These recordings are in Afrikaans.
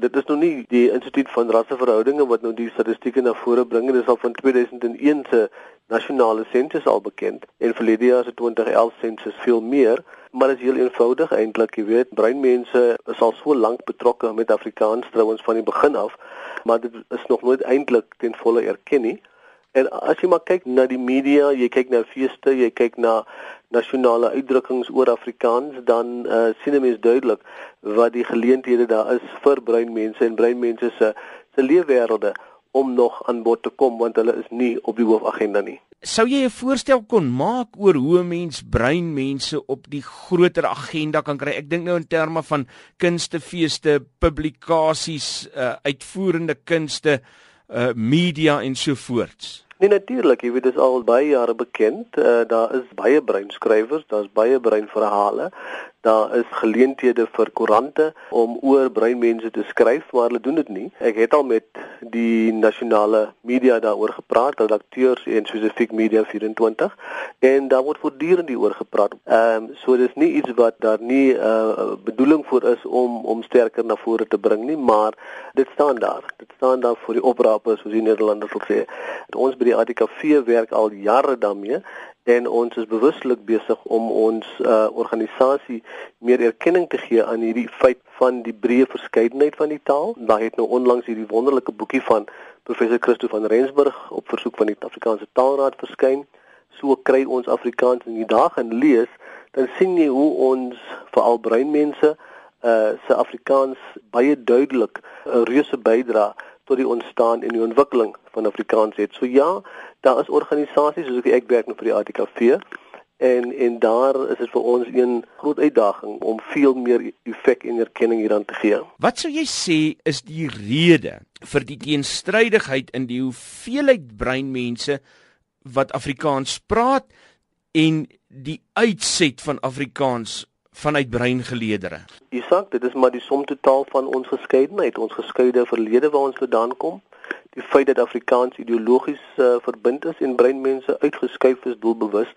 Dit is nou nie die Instituut van Rasseverhoudinge wat nou die statistieke na vore bring nie. Dit is al van 2001 se nasionale sensus al bekend en verlede jaar se 2011 sensus veel meer. Maar dit is heel eenvoudig eintlik, jy weet, breinmense is al so lank betrokke met Afrikaans trouens van die begin af, maar dit is nog nooit eintlik ten volle erken nie. En as jy maar kyk na die media, jy kyk na feeste, jy kyk na nasionale uitdrukkings oor Afrikaans, dan uh, sien 'n mens duidelik wat die geleenthede daar is vir bruin mense en bruin mense se se leefwêrelde om nog aan bod te kom want hulle is nie op die hoofagenda nie. Sou jy 'n voorstel kon maak oor hoe 'n mens bruin mense op die groter agenda kan kry? Ek dink nou in terme van kunstefeeste, publikasies, uh, uitvoerende kunste, uh, media en so voorts. Nee natuurlik, jy weet dit is al baie jare bekend. Uh, daar is baie breinskrywers, daar's baie breinverhale. Daar is geleenthede vir koerante om oor breinmense te skryf, maar hulle doen dit nie. Ek het al met die nasionale media daaroor gepraat, redakteurs en spesifiek Media 24 en daar word voortdurend hieroor gepraat. Ehm um, so dis nie iets wat daar nie 'n uh, bedoeling vir is om om sterker na vore te bring nie, maar dit staan daar. Dit staan daar vir die opraapers, soos die Nederlanders sal sê. Ons by die ATKV werk al jare daarmee en ons is bewuslik besig om ons uh, organisasie meer erkenning te gee aan hierdie feit van die breë verskeidenheid van die taal. Daar het nou onlangs hierdie wonderlike boekie van professor Christo van Rensburg op versoek van die Afrikaanse Taalraad verskyn. So kry ons Afrikaans in die dag en lees, dan sien jy hoe ons veral breinmense uh se Afrikaans baie duidelik 'n reuse bydrae tot die ontstaan en die ontwikkeling van Afrikaans het. So ja, daar is organisasies soos ek werk nou vir die ATKV en en daar is dit vir ons een groot uitdaging om veel meer effek en erkenning hieraan te gee. Wat sou jy sê is die rede vir die teenstrydigheid in die hoeveelheid breinmense wat Afrikaans praat en die uitset van Afrikaans vanuit breingeleedere. Isak, dit is maar die som totaal van ons geskeidenheid, ons geskeide verlede waar ons vandaan kom. Die feit dat Afrikaans ideologies uh, verbind is en breinmense uitgeskuif is doelbewus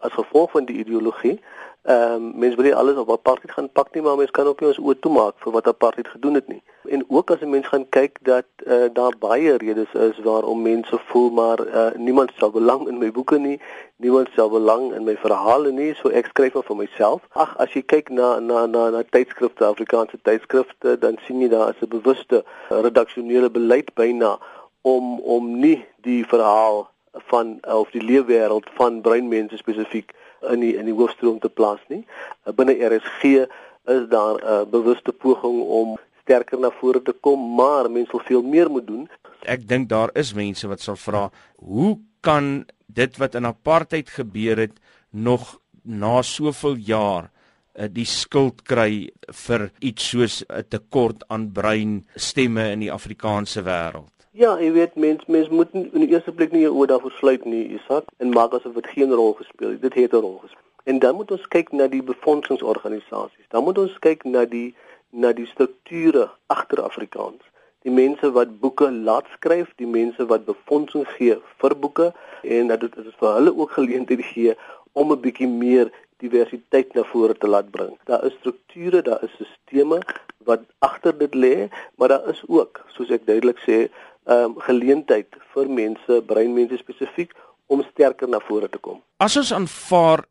as gevolg van die ideologie. Ehm um, mense wil nie alles op apartheid gaan pak nie, maar mense kan ook nie ons oë toemaak vir wat apartheid gedoen het nie. En ook as 'n mens gaan kyk dat uh, daar baie redes is waarom mense voel maar uh, niemand stel belang in my boeke nie, niemand stel belang in my verhale nie, so ek skryf maar vir myself. Ag, as jy kyk na na na na tydskrifte, Afrikaanse tydskrifte, dan sien jy daar is 'n bewuste redaksionele beleid byna om om nie die verhaal van of die leefwêreld van breinmense spesifiek in die in die hoofstroom te plaas nie. Uh, binne RSG is daar 'n uh, bewuste poging om sterker na vore te kom, maar mense wil veel meer moet doen. Ek dink daar is mense wat sal vra, hoe kan dit wat in apartheid gebeur het nog na soveel jaar uh, die skuld kry vir iets soos 'n tekort aan brein stemme in die Afrikaanse wêreld? Ja, jy weet mens mens moet in die eerste plek nie jou oë daarvoor sluit nie, Isak, en maak asof dit geen rol gespeel het. Dit het 'n rol gespeel. En dan moet ons kyk na die befondsingsorganisasies. Dan moet ons kyk na die na die strukture agter Afrikaans. Die mense wat boeke laat skryf, die mense wat befondsing gee vir boeke en dat dit is vir hulle ook geleenthede gee om 'n bietjie meer diversiteit na vore te laat bring. Daar is strukture, daar is sisteme wat agter dit lê, maar daar is ook, soos ek duidelik sê, ehm um, geleentheid vir mense, breinmense spesifiek om sterker na vore te kom. As ons aanvaar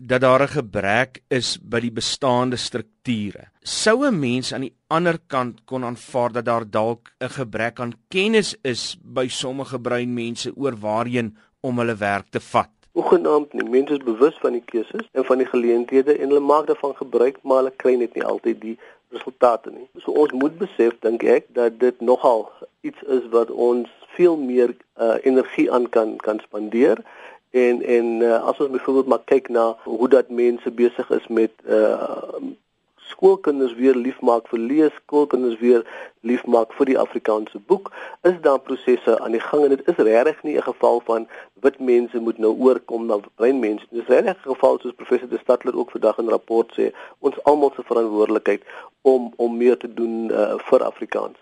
dat daar 'n gebrek is by die bestaande strukture, sou 'n mens aan die ander kant kon aanvaar dat daar dalk 'n gebrek aan kennis is by sommige breinmense oor waarheen om hulle werk te vat. Ogenaamd nie. Mense is bewus van die keuses en van die geleenthede en hulle maak daarvan gebruik, maar hulle kry net nie altyd die resultate nie. So ons moet besef dink ek dat dit nogal iets is wat ons veel meer uh, energie aan kan kan spandeer en en uh, as ons byvoorbeeld maar kyk na hoe dat mense besig is met uh, skoolkinders weer liefmaak vir lees, skoolkinders weer liefmaak vir die Afrikaanse boek, is daar prosesse aan die gang en dit is regtig nie 'n geval van wit mense moet nou oorkom na bruin mense. Dis regtig 'n geval soos professor De Stadler ook vandag in 'n rapport sê, ons almal se verantwoordelikheid om om meer te doen uh, vir Afrikaans.